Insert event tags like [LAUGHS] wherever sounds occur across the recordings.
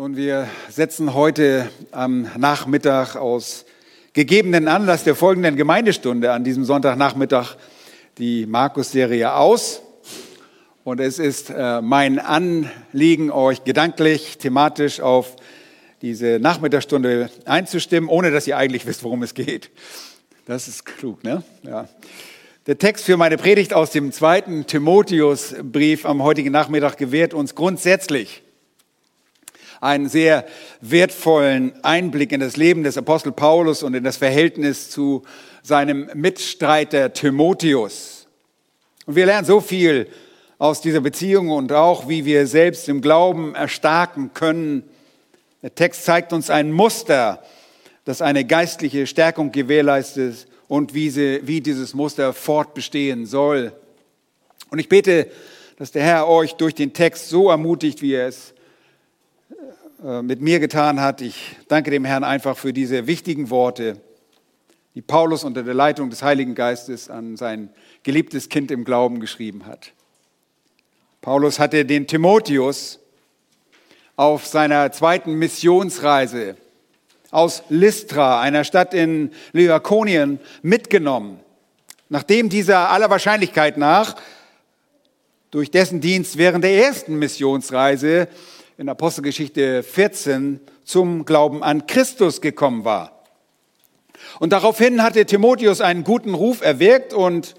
Nun, wir setzen heute am Nachmittag aus gegebenen Anlass der folgenden Gemeindestunde an diesem Sonntagnachmittag die Markus-Serie aus. Und es ist äh, mein Anliegen, euch gedanklich, thematisch auf diese Nachmittagsstunde einzustimmen, ohne dass ihr eigentlich wisst, worum es geht. Das ist klug, ne? Ja. Der Text für meine Predigt aus dem zweiten Timotheusbrief am heutigen Nachmittag gewährt uns grundsätzlich einen sehr wertvollen Einblick in das Leben des Apostel Paulus und in das Verhältnis zu seinem Mitstreiter Timotheus. Und wir lernen so viel aus dieser Beziehung und auch, wie wir selbst im Glauben erstarken können. Der Text zeigt uns ein Muster, das eine geistliche Stärkung gewährleistet und wie, sie, wie dieses Muster fortbestehen soll. Und ich bete, dass der Herr euch durch den Text so ermutigt, wie er es mit mir getan hat. Ich danke dem Herrn einfach für diese wichtigen Worte, die Paulus unter der Leitung des Heiligen Geistes an sein geliebtes Kind im Glauben geschrieben hat. Paulus hatte den Timotheus auf seiner zweiten Missionsreise aus Lystra, einer Stadt in Lyakonien, mitgenommen. Nachdem dieser aller Wahrscheinlichkeit nach durch dessen Dienst während der ersten Missionsreise in Apostelgeschichte 14 zum Glauben an Christus gekommen war. Und daraufhin hatte Timotheus einen guten Ruf erwirkt und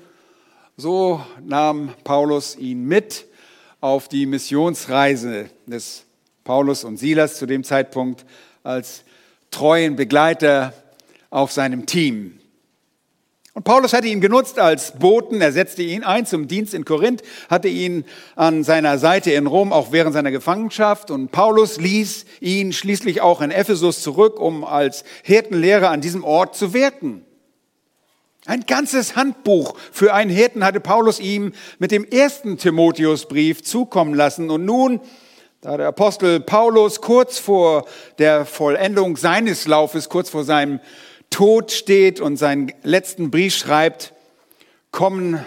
so nahm Paulus ihn mit auf die Missionsreise des Paulus und Silas zu dem Zeitpunkt als treuen Begleiter auf seinem Team. Und Paulus hatte ihn genutzt als Boten, er setzte ihn ein zum Dienst in Korinth, hatte ihn an seiner Seite in Rom auch während seiner Gefangenschaft und Paulus ließ ihn schließlich auch in Ephesus zurück, um als Hirtenlehrer an diesem Ort zu wirken. Ein ganzes Handbuch für einen Hirten hatte Paulus ihm mit dem ersten Timotheusbrief zukommen lassen und nun da der Apostel Paulus kurz vor der Vollendung seines Laufes, kurz vor seinem Tod steht und seinen letzten Brief schreibt, kommen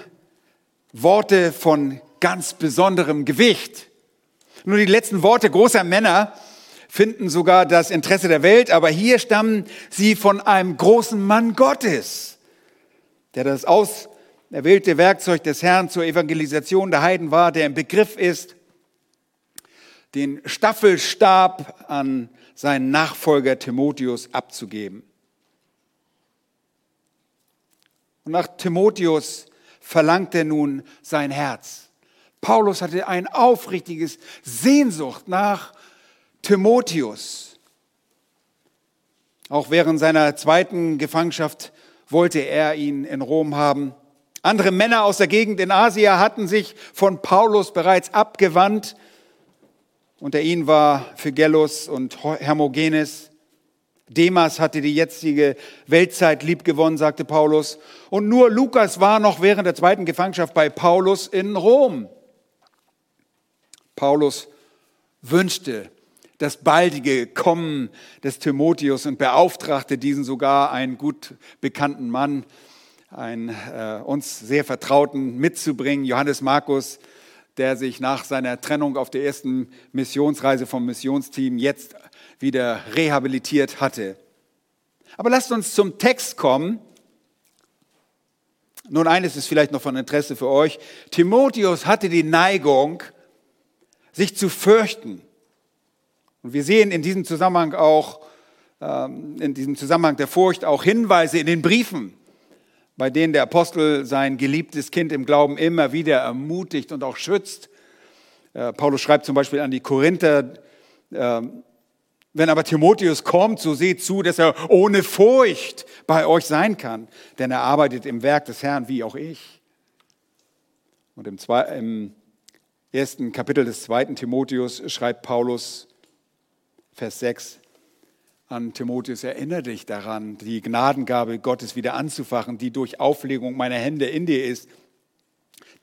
Worte von ganz besonderem Gewicht. Nur die letzten Worte großer Männer finden sogar das Interesse der Welt, aber hier stammen sie von einem großen Mann Gottes, der das auserwählte Werkzeug des Herrn zur Evangelisation der Heiden war, der im Begriff ist, den Staffelstab an seinen Nachfolger Timotheus abzugeben. Und nach Timotheus verlangt er nun sein Herz. Paulus hatte ein aufrichtiges Sehnsucht nach Timotheus. Auch während seiner zweiten Gefangenschaft wollte er ihn in Rom haben. Andere Männer aus der Gegend in Asia hatten sich von Paulus bereits abgewandt. Unter ihnen war Phygellus und Hermogenes. Demas hatte die jetzige Weltzeit liebgewonnen, sagte Paulus. Und nur Lukas war noch während der zweiten Gefangenschaft bei Paulus in Rom. Paulus wünschte das baldige Kommen des Timotheus und beauftragte diesen sogar, einen gut bekannten Mann, einen äh, uns sehr vertrauten mitzubringen, Johannes Markus, der sich nach seiner Trennung auf der ersten Missionsreise vom Missionsteam jetzt wieder rehabilitiert hatte. Aber lasst uns zum Text kommen. Nun, eines ist vielleicht noch von Interesse für euch. Timotheus hatte die Neigung, sich zu fürchten. Und wir sehen in diesem Zusammenhang auch, ähm, in diesem Zusammenhang der Furcht auch Hinweise in den Briefen, bei denen der Apostel sein geliebtes Kind im Glauben immer wieder ermutigt und auch schützt. Äh, Paulus schreibt zum Beispiel an die Korinther, ähm, wenn aber Timotheus kommt, so seht zu, dass er ohne Furcht bei euch sein kann, denn er arbeitet im Werk des Herrn wie auch ich. Und im, zwei, im ersten Kapitel des zweiten Timotheus schreibt Paulus, Vers 6, an Timotheus, erinnere dich daran, die Gnadengabe Gottes wieder anzufachen, die durch Auflegung meiner Hände in dir ist.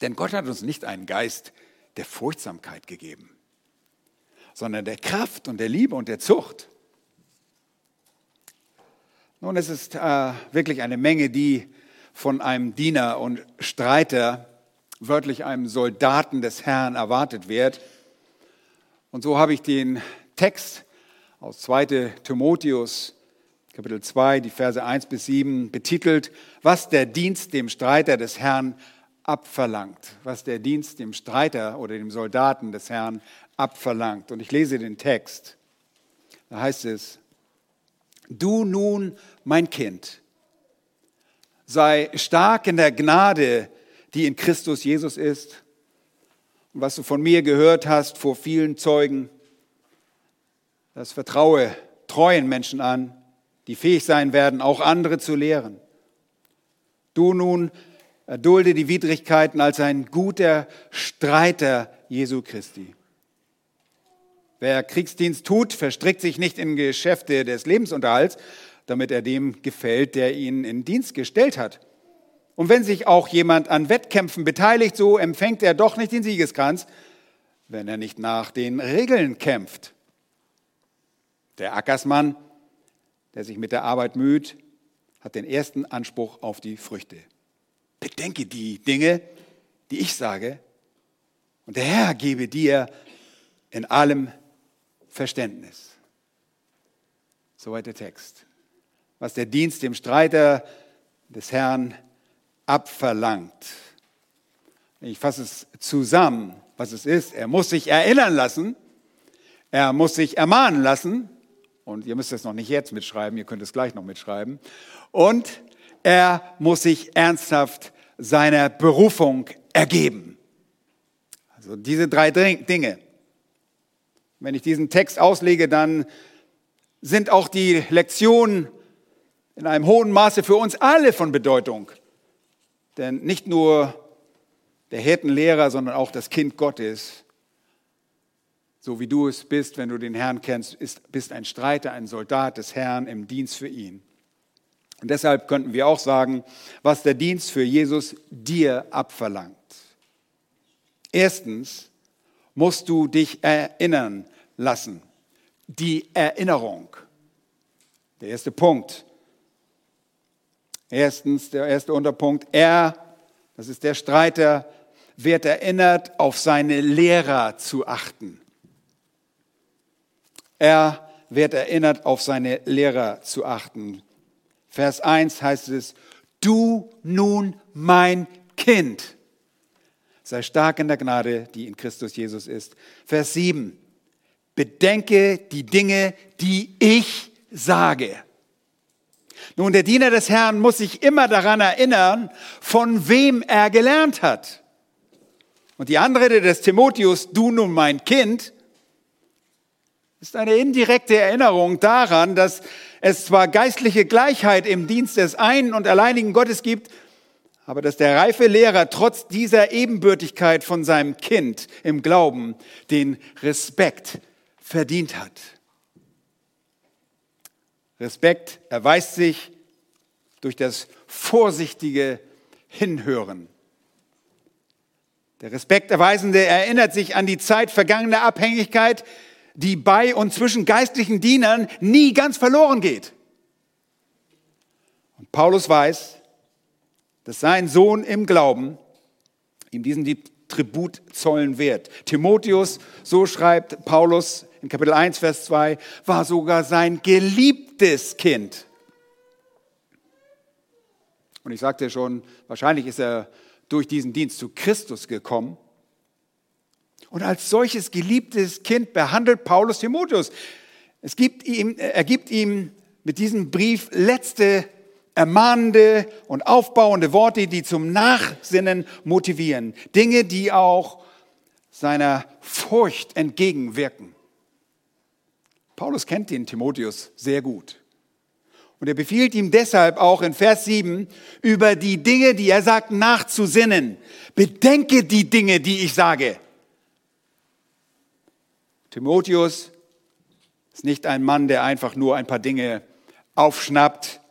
Denn Gott hat uns nicht einen Geist der Furchtsamkeit gegeben, sondern der Kraft und der Liebe und der Zucht. Nun, es ist äh, wirklich eine Menge, die von einem Diener und Streiter, wörtlich einem Soldaten des Herrn erwartet wird. Und so habe ich den Text aus 2. Timotheus, Kapitel 2, die Verse 1 bis 7, betitelt, was der Dienst dem Streiter des Herrn abverlangt, was der Dienst dem Streiter oder dem Soldaten des Herrn abverlangt. Und ich lese den Text. Da heißt es, du nun, mein Kind, sei stark in der Gnade, die in Christus Jesus ist. Und was du von mir gehört hast vor vielen Zeugen, das vertraue treuen Menschen an, die fähig sein werden, auch andere zu lehren. Du nun erdulde die Widrigkeiten als ein guter Streiter Jesu Christi. Wer Kriegsdienst tut, verstrickt sich nicht in Geschäfte des Lebensunterhalts, damit er dem gefällt, der ihn in Dienst gestellt hat. Und wenn sich auch jemand an Wettkämpfen beteiligt, so empfängt er doch nicht den Siegeskranz, wenn er nicht nach den Regeln kämpft. Der Ackersmann, der sich mit der Arbeit müht, hat den ersten Anspruch auf die Früchte. Bedenke die Dinge, die ich sage, und der Herr gebe dir in allem Verständnis. Soweit der Text. Was der Dienst dem Streiter des Herrn abverlangt. Ich fasse es zusammen, was es ist. Er muss sich erinnern lassen, er muss sich ermahnen lassen, und ihr müsst es noch nicht jetzt mitschreiben, ihr könnt es gleich noch mitschreiben, und er muss sich ernsthaft seiner Berufung ergeben. Also diese drei Dinge. Wenn ich diesen Text auslege, dann sind auch die Lektionen in einem hohen Maße für uns alle von Bedeutung. Denn nicht nur der Hirtenlehrer, sondern auch das Kind Gottes, so wie du es bist, wenn du den Herrn kennst, ist, bist ein Streiter, ein Soldat des Herrn im Dienst für ihn. Und deshalb könnten wir auch sagen, was der Dienst für Jesus dir abverlangt. Erstens, musst du dich erinnern lassen. Die Erinnerung. Der erste Punkt. Erstens, der erste Unterpunkt. Er, das ist der Streiter, wird erinnert, auf seine Lehrer zu achten. Er wird erinnert, auf seine Lehrer zu achten. Vers 1 heißt es, du nun mein Kind sei stark in der Gnade, die in Christus Jesus ist. Vers 7. Bedenke die Dinge, die ich sage. Nun, der Diener des Herrn muss sich immer daran erinnern, von wem er gelernt hat. Und die Anrede des Timotheus, du nun mein Kind, ist eine indirekte Erinnerung daran, dass es zwar geistliche Gleichheit im Dienst des einen und alleinigen Gottes gibt, aber dass der reife Lehrer trotz dieser Ebenbürtigkeit von seinem Kind im Glauben den Respekt verdient hat. Respekt erweist sich durch das vorsichtige Hinhören. Der Respekterweisende erinnert sich an die Zeit vergangener Abhängigkeit, die bei und zwischen geistlichen Dienern nie ganz verloren geht. Und Paulus weiß, dass sein Sohn im Glauben ihm diesen Tribut zollen wird. Timotheus, so schreibt Paulus in Kapitel 1, Vers 2, war sogar sein geliebtes Kind. Und ich sagte schon, wahrscheinlich ist er durch diesen Dienst zu Christus gekommen. Und als solches geliebtes Kind behandelt Paulus Timotheus. Es gibt ihm, er gibt ihm mit diesem Brief letzte ermahnende und aufbauende Worte, die zum Nachsinnen motivieren. Dinge, die auch seiner Furcht entgegenwirken. Paulus kennt den Timotheus sehr gut. Und er befiehlt ihm deshalb auch in Vers 7 über die Dinge, die er sagt, nachzusinnen. Bedenke die Dinge, die ich sage. Timotheus ist nicht ein Mann, der einfach nur ein paar Dinge aufschnappt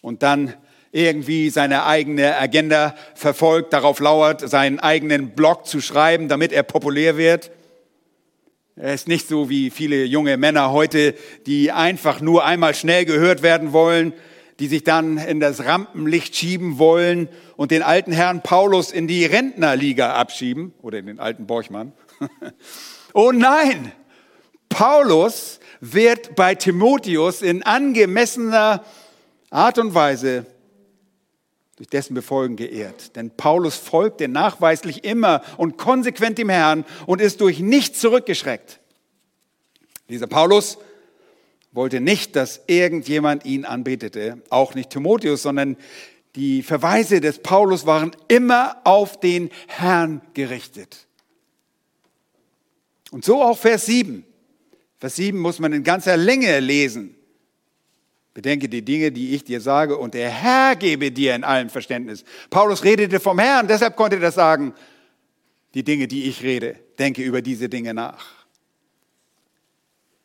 und dann irgendwie seine eigene Agenda verfolgt, darauf lauert, seinen eigenen Blog zu schreiben, damit er populär wird. Er ist nicht so wie viele junge Männer heute, die einfach nur einmal schnell gehört werden wollen, die sich dann in das Rampenlicht schieben wollen und den alten Herrn Paulus in die Rentnerliga abschieben oder in den alten Borchmann. [LAUGHS] oh nein! Paulus wird bei Timotheus in angemessener Art und Weise durch dessen Befolgen geehrt. Denn Paulus folgte nachweislich immer und konsequent dem Herrn und ist durch nichts zurückgeschreckt. Dieser Paulus wollte nicht, dass irgendjemand ihn anbetete, auch nicht Timotheus, sondern die Verweise des Paulus waren immer auf den Herrn gerichtet. Und so auch Vers 7. Vers 7 muss man in ganzer Länge lesen. Bedenke die Dinge, die ich dir sage, und der Herr gebe dir in allem Verständnis. Paulus redete vom Herrn, deshalb konnte er das sagen. Die Dinge, die ich rede, denke über diese Dinge nach.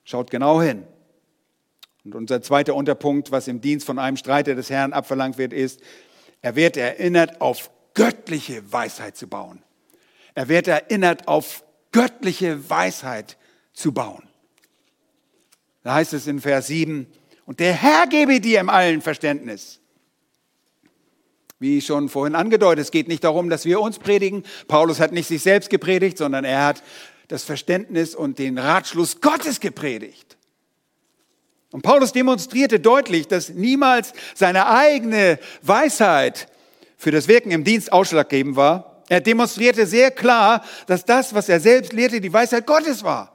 Schaut genau hin. Und unser zweiter Unterpunkt, was im Dienst von einem Streiter des Herrn abverlangt wird, ist, er wird erinnert, auf göttliche Weisheit zu bauen. Er wird erinnert, auf göttliche Weisheit zu bauen. Da heißt es in Vers 7, und der Herr gebe dir im allen Verständnis. Wie schon vorhin angedeutet, es geht nicht darum, dass wir uns predigen. Paulus hat nicht sich selbst gepredigt, sondern er hat das Verständnis und den Ratschluss Gottes gepredigt. Und Paulus demonstrierte deutlich, dass niemals seine eigene Weisheit für das Wirken im Dienst ausschlaggebend war. Er demonstrierte sehr klar, dass das, was er selbst lehrte, die Weisheit Gottes war.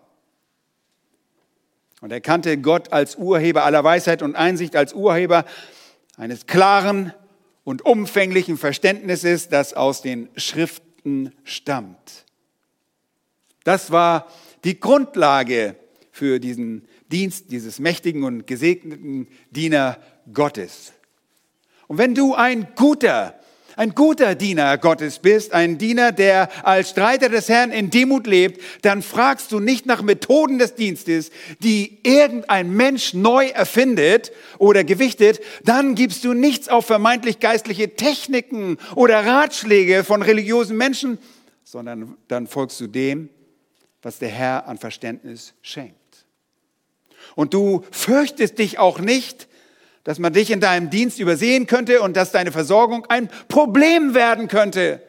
Und er kannte Gott als Urheber aller Weisheit und Einsicht, als Urheber eines klaren und umfänglichen Verständnisses, das aus den Schriften stammt. Das war die Grundlage für diesen Dienst dieses mächtigen und gesegneten Diener Gottes. Und wenn du ein guter ein guter Diener Gottes bist, ein Diener, der als Streiter des Herrn in Demut lebt, dann fragst du nicht nach Methoden des Dienstes, die irgendein Mensch neu erfindet oder gewichtet, dann gibst du nichts auf vermeintlich geistliche Techniken oder Ratschläge von religiösen Menschen, sondern dann folgst du dem, was der Herr an Verständnis schenkt. Und du fürchtest dich auch nicht, dass man dich in deinem Dienst übersehen könnte und dass deine Versorgung ein Problem werden könnte.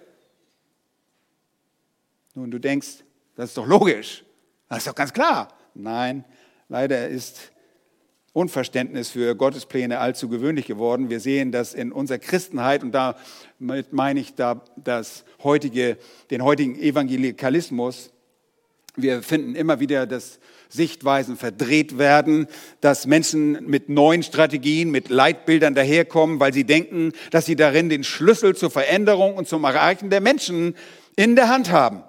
Nun, du denkst, das ist doch logisch, das ist doch ganz klar. Nein, leider ist Unverständnis für Gottes Pläne allzu gewöhnlich geworden. Wir sehen das in unserer Christenheit und damit meine ich da das heutige, den heutigen Evangelikalismus. Wir finden immer wieder, dass Sichtweisen verdreht werden, dass Menschen mit neuen Strategien, mit Leitbildern daherkommen, weil sie denken, dass sie darin den Schlüssel zur Veränderung und zum Erreichen der Menschen in der Hand haben.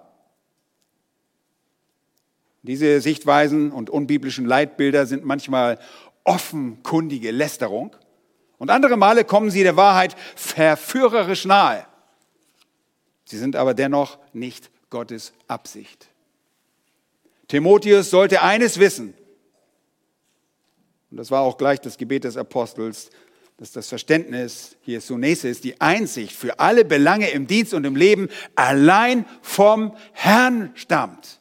Diese Sichtweisen und unbiblischen Leitbilder sind manchmal offenkundige Lästerung und andere Male kommen sie der Wahrheit verführerisch nahe. Sie sind aber dennoch nicht Gottes Absicht. Timotheus sollte eines wissen, und das war auch gleich das Gebet des Apostels, dass das Verständnis, hier Sunesis, die Einsicht für alle Belange im Dienst und im Leben allein vom Herrn stammt.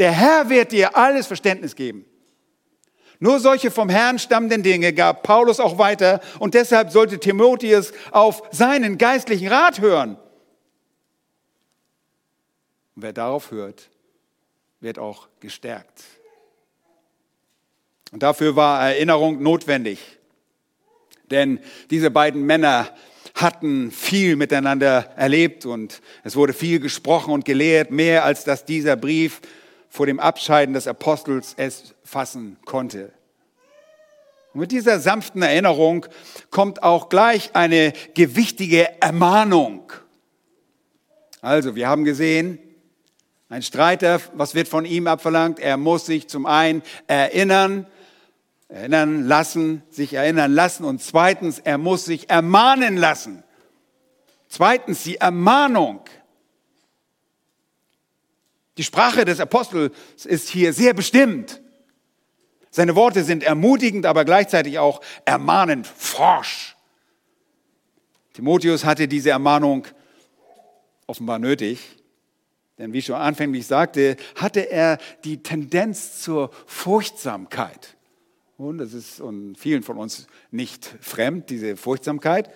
Der Herr wird dir alles Verständnis geben. Nur solche vom Herrn stammenden Dinge gab Paulus auch weiter und deshalb sollte Timotheus auf seinen geistlichen Rat hören. Und wer darauf hört, wird auch gestärkt. Und dafür war Erinnerung notwendig. Denn diese beiden Männer hatten viel miteinander erlebt und es wurde viel gesprochen und gelehrt, mehr als dass dieser Brief vor dem Abscheiden des Apostels es fassen konnte. Und mit dieser sanften Erinnerung kommt auch gleich eine gewichtige Ermahnung. Also, wir haben gesehen, ein Streiter, was wird von ihm abverlangt? Er muss sich zum einen erinnern, erinnern lassen, sich erinnern lassen und zweitens, er muss sich ermahnen lassen. Zweitens die Ermahnung. Die Sprache des Apostels ist hier sehr bestimmt. Seine Worte sind ermutigend, aber gleichzeitig auch ermahnend, forsch. Timotheus hatte diese Ermahnung offenbar nötig. Denn wie schon anfänglich sagte, hatte er die Tendenz zur Furchtsamkeit. Und das ist vielen von uns nicht fremd, diese Furchtsamkeit.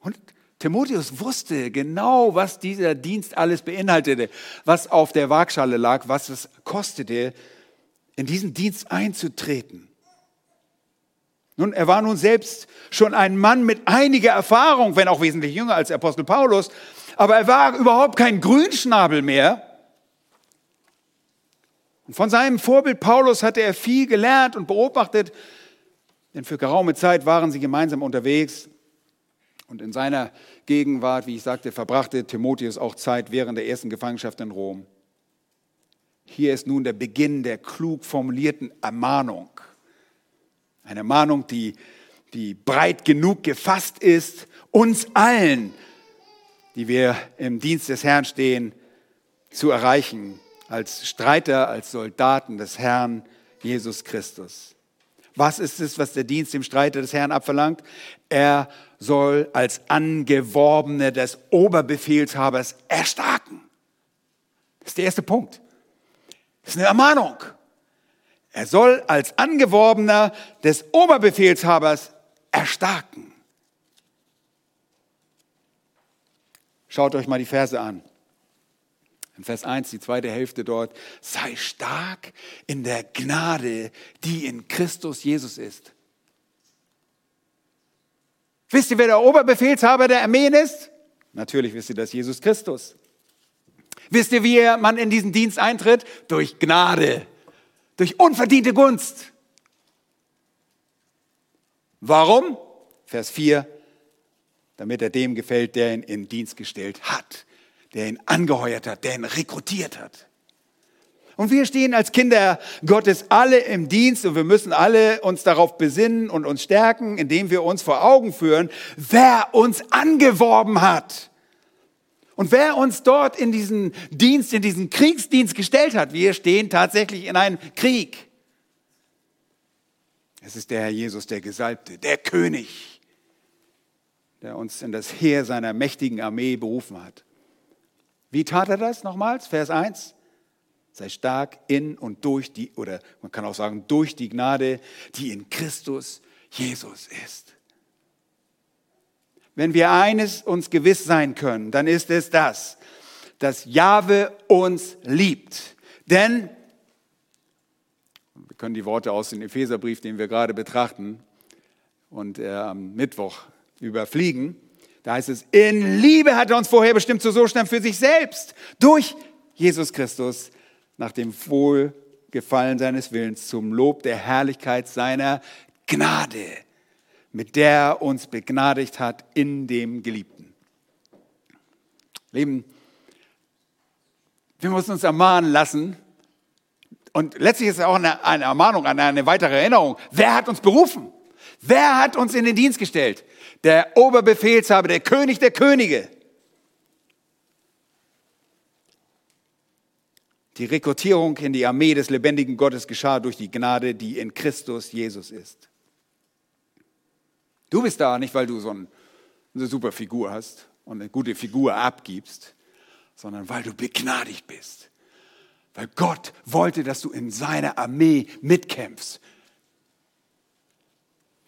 Und Timotheus wusste genau, was dieser Dienst alles beinhaltete, was auf der Waagschale lag, was es kostete. in diesen Dienst einzutreten. Nun, er war nun selbst schon ein Mann mit einiger Erfahrung, wenn auch wesentlich jünger als Apostel Paulus, aber er war überhaupt kein Grünschnabel mehr. Und von seinem Vorbild Paulus hatte er viel gelernt und beobachtet, denn für geraume Zeit waren sie gemeinsam unterwegs. Und in seiner Gegenwart, wie ich sagte, verbrachte Timotheus auch Zeit während der ersten Gefangenschaft in Rom. Hier ist nun der Beginn der klug formulierten Ermahnung. Eine Mahnung, die, die breit genug gefasst ist, uns allen, die wir im Dienst des Herrn stehen, zu erreichen, als Streiter, als Soldaten des Herrn Jesus Christus. Was ist es, was der Dienst dem Streiter des Herrn abverlangt? Er soll als Angeworbene des Oberbefehlshabers erstarken. Das ist der erste Punkt. Das ist eine Ermahnung. Er soll als Angeworbener des Oberbefehlshabers erstarken. Schaut euch mal die Verse an. In Vers 1, die zweite Hälfte dort, sei stark in der Gnade, die in Christus Jesus ist. Wisst ihr, wer der Oberbefehlshaber der Armeen ist? Natürlich wisst ihr das, Jesus Christus. Wisst ihr, wie man in diesen Dienst eintritt? Durch Gnade durch unverdiente Gunst. Warum? Vers 4, damit er dem gefällt, der ihn in Dienst gestellt hat, der ihn angeheuert hat, der ihn rekrutiert hat. Und wir stehen als Kinder Gottes alle im Dienst und wir müssen alle uns darauf besinnen und uns stärken, indem wir uns vor Augen führen, wer uns angeworben hat. Und wer uns dort in diesen Dienst, in diesen Kriegsdienst gestellt hat, wir stehen tatsächlich in einem Krieg. Es ist der Herr Jesus, der Gesalbte, der König, der uns in das Heer seiner mächtigen Armee berufen hat. Wie tat er das nochmals? Vers 1. Sei stark in und durch die, oder man kann auch sagen, durch die Gnade, die in Christus Jesus ist. Wenn wir eines uns gewiss sein können, dann ist es das, dass Jahwe uns liebt. Denn, wir können die Worte aus dem Epheserbrief, den wir gerade betrachten und äh, am Mittwoch überfliegen, da heißt es, in Liebe hat er uns vorher bestimmt zu so schnell für sich selbst, durch Jesus Christus, nach dem Wohlgefallen seines Willens, zum Lob der Herrlichkeit seiner Gnade mit der er uns begnadigt hat in dem Geliebten. Leben, wir müssen uns ermahnen lassen. Und letztlich ist es auch eine, eine Ermahnung, eine, eine weitere Erinnerung. Wer hat uns berufen? Wer hat uns in den Dienst gestellt? Der Oberbefehlshaber, der König der Könige. Die Rekrutierung in die Armee des lebendigen Gottes geschah durch die Gnade, die in Christus Jesus ist. Du bist da nicht, weil du so eine super Figur hast und eine gute Figur abgibst, sondern weil du begnadigt bist. Weil Gott wollte, dass du in seiner Armee mitkämpfst.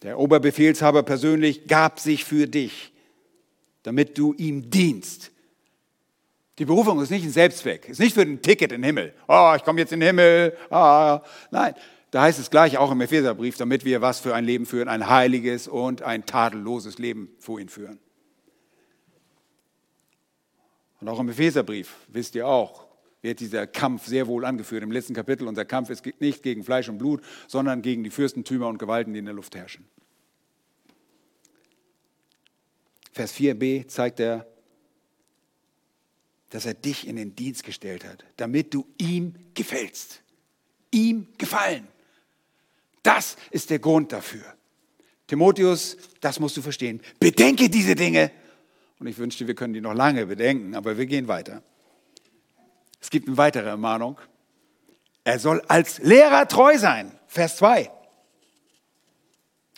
Der Oberbefehlshaber persönlich gab sich für dich, damit du ihm dienst. Die Berufung ist nicht ein Selbstzweck, ist nicht für ein Ticket in den Himmel. Oh, ich komme jetzt in den Himmel. Ah, nein, da heißt es gleich auch im Epheserbrief, damit wir was für ein Leben führen, ein heiliges und ein tadelloses Leben vor ihn führen. Und auch im Epheserbrief, wisst ihr auch, wird dieser Kampf sehr wohl angeführt im letzten Kapitel. Unser Kampf ist nicht gegen Fleisch und Blut, sondern gegen die Fürstentümer und Gewalten, die in der Luft herrschen. Vers 4b zeigt er, dass er dich in den Dienst gestellt hat, damit du ihm gefällst. Ihm gefallen. Das ist der Grund dafür. Timotheus, das musst du verstehen. Bedenke diese Dinge. Und ich wünschte, wir können die noch lange bedenken, aber wir gehen weiter. Es gibt eine weitere Ermahnung. Er soll als Lehrer treu sein. Vers 2.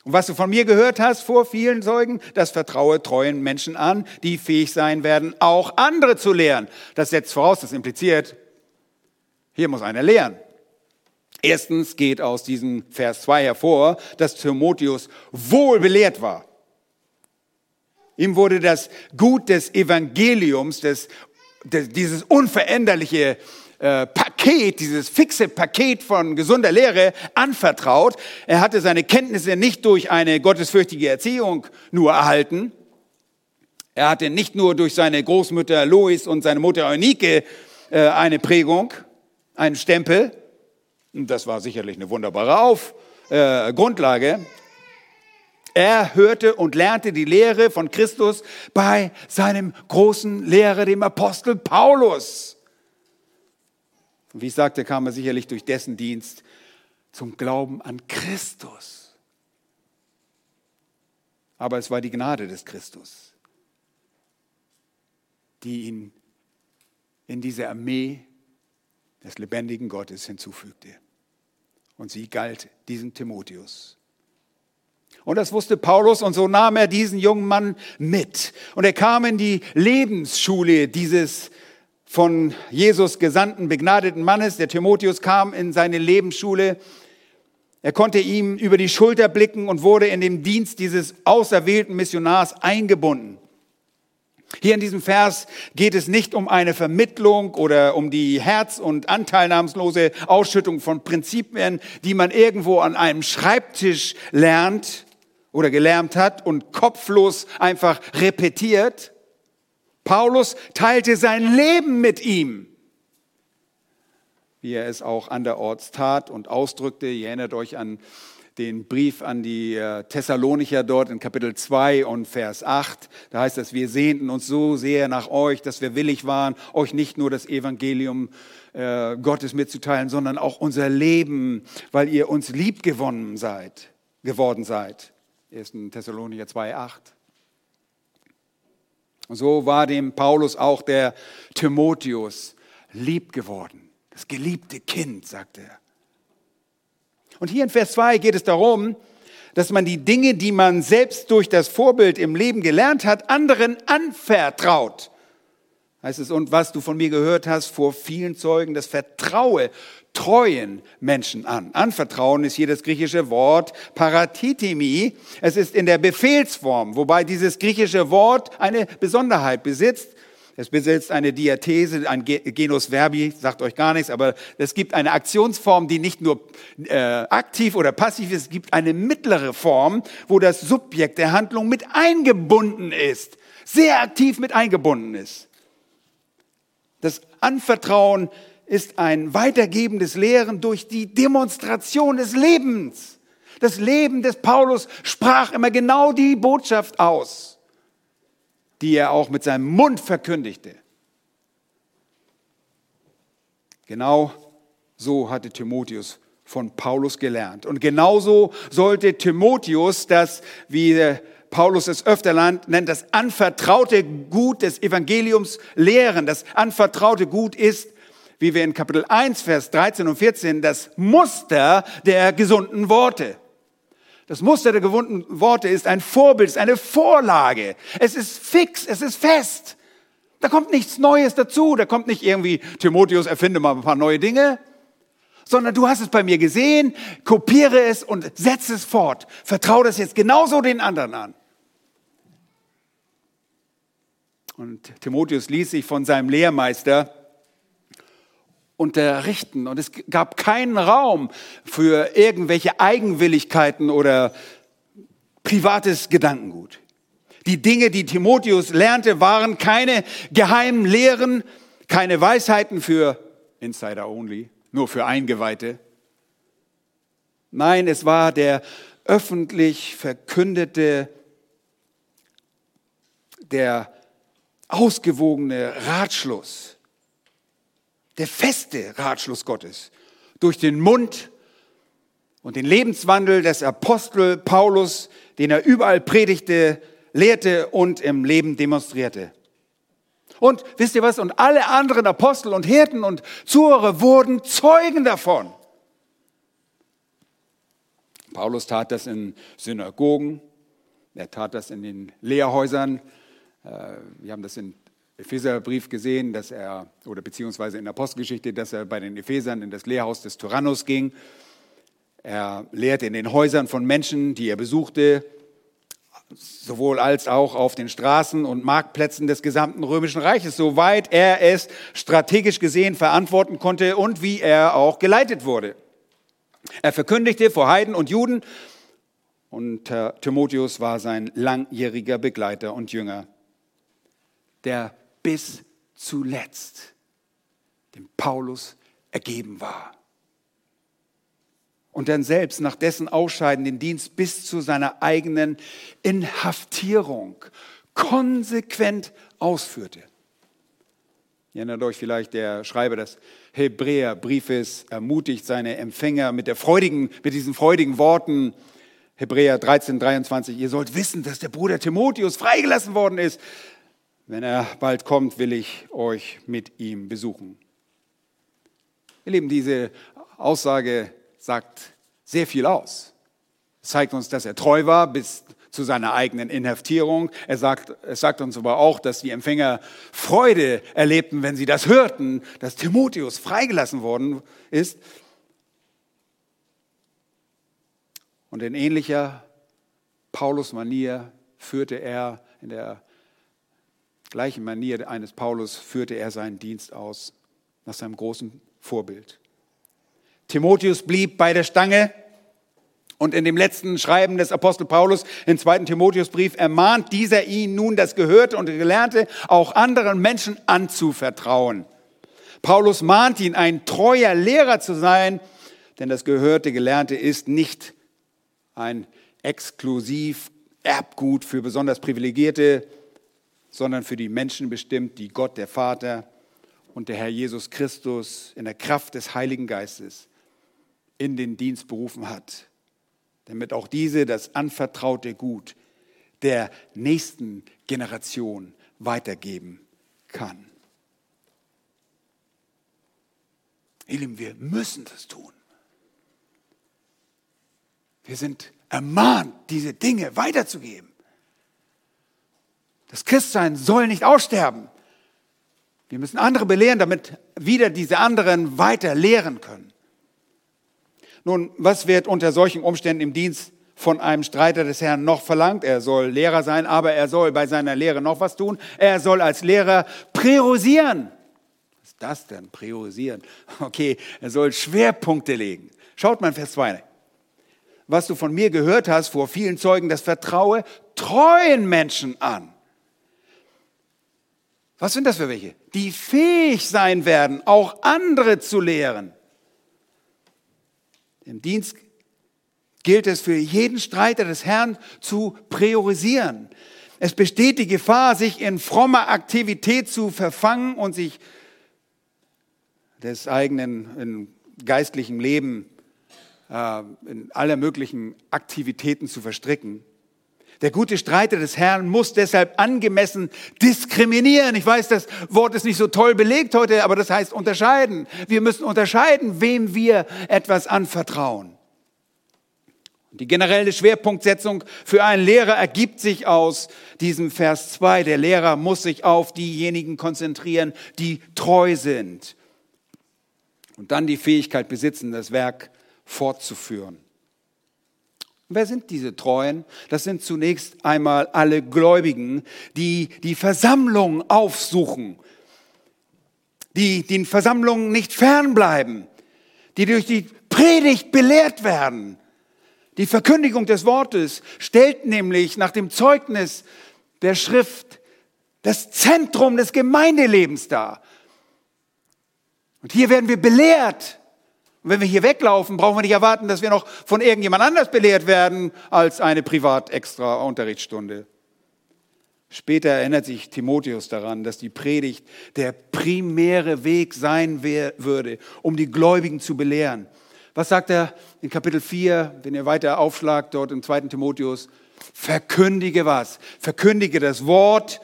Und was du von mir gehört hast vor vielen Zeugen, das vertraue treuen Menschen an, die fähig sein werden, auch andere zu lehren. Das setzt voraus, das impliziert, hier muss einer lehren. Erstens geht aus diesem Vers 2 hervor, dass Timotheus wohl belehrt war. Ihm wurde das Gut des Evangeliums, des, dieses unveränderliche äh, Paket, dieses fixe Paket von gesunder Lehre anvertraut. Er hatte seine Kenntnisse nicht durch eine gottesfürchtige Erziehung nur erhalten. Er hatte nicht nur durch seine Großmutter Lois und seine Mutter Eunike äh, eine Prägung, einen Stempel. Das war sicherlich eine wunderbare Auf, äh, Grundlage. Er hörte und lernte die Lehre von Christus bei seinem großen Lehrer, dem Apostel Paulus. Und wie ich sagte, kam er sicherlich durch dessen Dienst zum Glauben an Christus. Aber es war die Gnade des Christus, die ihn in diese Armee des lebendigen Gottes hinzufügte. Und sie galt diesem Timotheus. Und das wusste Paulus und so nahm er diesen jungen Mann mit. Und er kam in die Lebensschule dieses von Jesus gesandten, begnadeten Mannes. Der Timotheus kam in seine Lebensschule. Er konnte ihm über die Schulter blicken und wurde in den Dienst dieses auserwählten Missionars eingebunden. Hier in diesem Vers geht es nicht um eine Vermittlung oder um die herz- und anteilnahmslose Ausschüttung von Prinzipien, die man irgendwo an einem Schreibtisch lernt oder gelernt hat und kopflos einfach repetiert. Paulus teilte sein Leben mit ihm, wie er es auch anderorts tat und ausdrückte. Ihr erinnert euch an den Brief an die äh, Thessalonicher dort in Kapitel 2 und Vers 8. Da heißt es, wir sehnten uns so sehr nach euch, dass wir willig waren, euch nicht nur das Evangelium äh, Gottes mitzuteilen, sondern auch unser Leben, weil ihr uns lieb gewonnen seid, geworden seid. 1. Thessalonicher 2, 8. Und so war dem Paulus auch der Timotheus lieb geworden. Das geliebte Kind, sagte er. Und hier in Vers 2 geht es darum, dass man die Dinge, die man selbst durch das Vorbild im Leben gelernt hat, anderen anvertraut. Heißt es, und was du von mir gehört hast vor vielen Zeugen, das vertraue treuen Menschen an. Anvertrauen ist hier das griechische Wort paratitimi. Es ist in der Befehlsform, wobei dieses griechische Wort eine Besonderheit besitzt. Es besitzt eine Diathese, ein Genus Verbi, sagt euch gar nichts, aber es gibt eine Aktionsform, die nicht nur äh, aktiv oder passiv ist, es gibt eine mittlere Form, wo das Subjekt der Handlung mit eingebunden ist, sehr aktiv mit eingebunden ist. Das Anvertrauen ist ein weitergebendes Lehren durch die Demonstration des Lebens. Das Leben des Paulus sprach immer genau die Botschaft aus die er auch mit seinem Mund verkündigte. Genau so hatte Timotheus von Paulus gelernt. Und genauso sollte Timotheus das, wie Paulus es öfter nennt, das anvertraute Gut des Evangeliums lehren. Das anvertraute Gut ist, wie wir in Kapitel 1, Vers 13 und 14, das Muster der gesunden Worte. Das Muster der gewohnten Worte ist ein Vorbild, ist eine Vorlage. Es ist fix, es ist fest. Da kommt nichts Neues dazu. Da kommt nicht irgendwie, Timotheus, erfinde mal ein paar neue Dinge. Sondern du hast es bei mir gesehen, kopiere es und setze es fort. Vertraue das jetzt genauso den anderen an. Und Timotheus ließ sich von seinem Lehrmeister unterrichten. Und es gab keinen Raum für irgendwelche Eigenwilligkeiten oder privates Gedankengut. Die Dinge, die Timotheus lernte, waren keine geheimen Lehren, keine Weisheiten für Insider only, nur für Eingeweihte. Nein, es war der öffentlich verkündete, der ausgewogene Ratschluss der feste Ratschluss Gottes durch den Mund und den Lebenswandel des Apostel Paulus, den er überall predigte, lehrte und im Leben demonstrierte. Und wisst ihr was? Und alle anderen Apostel und Hirten und Zuhörer wurden Zeugen davon. Paulus tat das in Synagogen, er tat das in den Lehrhäusern. Äh, wir haben das in Epheserbrief gesehen, dass er, oder beziehungsweise in der Apostelgeschichte, dass er bei den Ephesern in das Lehrhaus des Tyrannus ging. Er lehrte in den Häusern von Menschen, die er besuchte. sowohl als auch auf den Straßen und Marktplätzen des gesamten römischen Reiches, soweit er es strategisch gesehen verantworten konnte und wie er auch geleitet wurde. Er verkündigte vor Heiden und Juden und Timotheus war sein langjähriger Begleiter und Jünger, der bis zuletzt dem Paulus ergeben war. Und dann selbst nach dessen Ausscheiden den Dienst bis zu seiner eigenen Inhaftierung konsequent ausführte. Ihr erinnert euch vielleicht, der Schreiber des Hebräerbriefes ermutigt seine Empfänger mit, der freudigen, mit diesen freudigen Worten, Hebräer 13, 23, ihr sollt wissen, dass der Bruder Timotheus freigelassen worden ist. Wenn er bald kommt, will ich euch mit ihm besuchen. Ihr Lieben, diese Aussage sagt sehr viel aus. Es zeigt uns, dass er treu war bis zu seiner eigenen Inhaftierung. Er sagt, es sagt uns aber auch, dass die Empfänger Freude erlebten, wenn sie das hörten, dass Timotheus freigelassen worden ist. Und in ähnlicher Paulus-Manier führte er, in der gleichen Manier eines Paulus, führte er seinen Dienst aus, nach seinem großen Vorbild. Timotheus blieb bei der Stange. Und in dem letzten Schreiben des Apostel Paulus, im zweiten Timotheusbrief, ermahnt dieser ihn nun das Gehörte und Gelernte auch anderen Menschen anzuvertrauen. Paulus mahnt ihn, ein treuer Lehrer zu sein, denn das Gehörte, Gelernte ist nicht ein exklusiv Erbgut für besonders Privilegierte, sondern für die Menschen bestimmt, die Gott, der Vater und der Herr Jesus Christus in der Kraft des Heiligen Geistes in den Dienst berufen hat, damit auch diese das anvertraute Gut der nächsten Generation weitergeben kann. Ihr Lieben, wir müssen das tun. Wir sind ermahnt, diese Dinge weiterzugeben. Das Christsein soll nicht aussterben. Wir müssen andere belehren, damit wieder diese anderen weiter lehren können. Nun, was wird unter solchen Umständen im Dienst von einem Streiter des Herrn noch verlangt? Er soll Lehrer sein, aber er soll bei seiner Lehre noch was tun. Er soll als Lehrer priorisieren. Was ist das denn? Priorisieren. Okay, er soll Schwerpunkte legen. Schaut mal Vers 2. Was du von mir gehört hast vor vielen Zeugen, das vertraue treuen Menschen an. Was sind das für welche? Die fähig sein werden, auch andere zu lehren. Im Dienst gilt es für jeden Streiter des Herrn zu priorisieren. Es besteht die Gefahr, sich in frommer Aktivität zu verfangen und sich des eigenen geistlichen Leben äh, in aller möglichen Aktivitäten zu verstricken. Der gute Streiter des Herrn muss deshalb angemessen diskriminieren. Ich weiß, das Wort ist nicht so toll belegt heute, aber das heißt unterscheiden. Wir müssen unterscheiden, wem wir etwas anvertrauen. Die generelle Schwerpunktsetzung für einen Lehrer ergibt sich aus diesem Vers 2. Der Lehrer muss sich auf diejenigen konzentrieren, die treu sind und dann die Fähigkeit besitzen, das Werk fortzuführen. Wer sind diese Treuen? Das sind zunächst einmal alle Gläubigen, die die Versammlung aufsuchen, die den Versammlungen nicht fernbleiben, die durch die Predigt belehrt werden. Die Verkündigung des Wortes stellt nämlich nach dem Zeugnis der Schrift das Zentrum des Gemeindelebens dar. Und hier werden wir belehrt und wenn wir hier weglaufen, brauchen wir nicht erwarten, dass wir noch von irgendjemand anders belehrt werden als eine privat extra Unterrichtsstunde. Später erinnert sich Timotheus daran, dass die Predigt der primäre Weg sein würde, um die Gläubigen zu belehren. Was sagt er in Kapitel 4, wenn ihr weiter aufschlagt, dort im zweiten Timotheus? Verkündige was? Verkündige das Wort,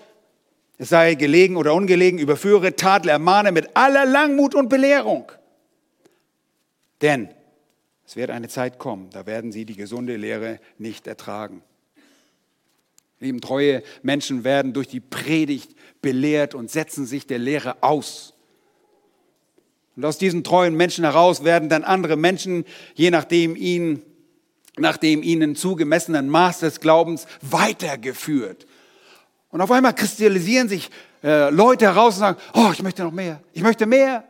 es sei gelegen oder ungelegen, überführe, tadle, ermahne mit aller Langmut und Belehrung. Denn es wird eine Zeit kommen, da werden sie die gesunde Lehre nicht ertragen. Lieben, treue Menschen werden durch die Predigt belehrt und setzen sich der Lehre aus. Und aus diesen treuen Menschen heraus werden dann andere Menschen, je nachdem ihnen nach dem ihnen zugemessenen Maß des Glaubens weitergeführt. Und auf einmal kristallisieren sich äh, Leute heraus und sagen, oh, ich möchte noch mehr, ich möchte mehr.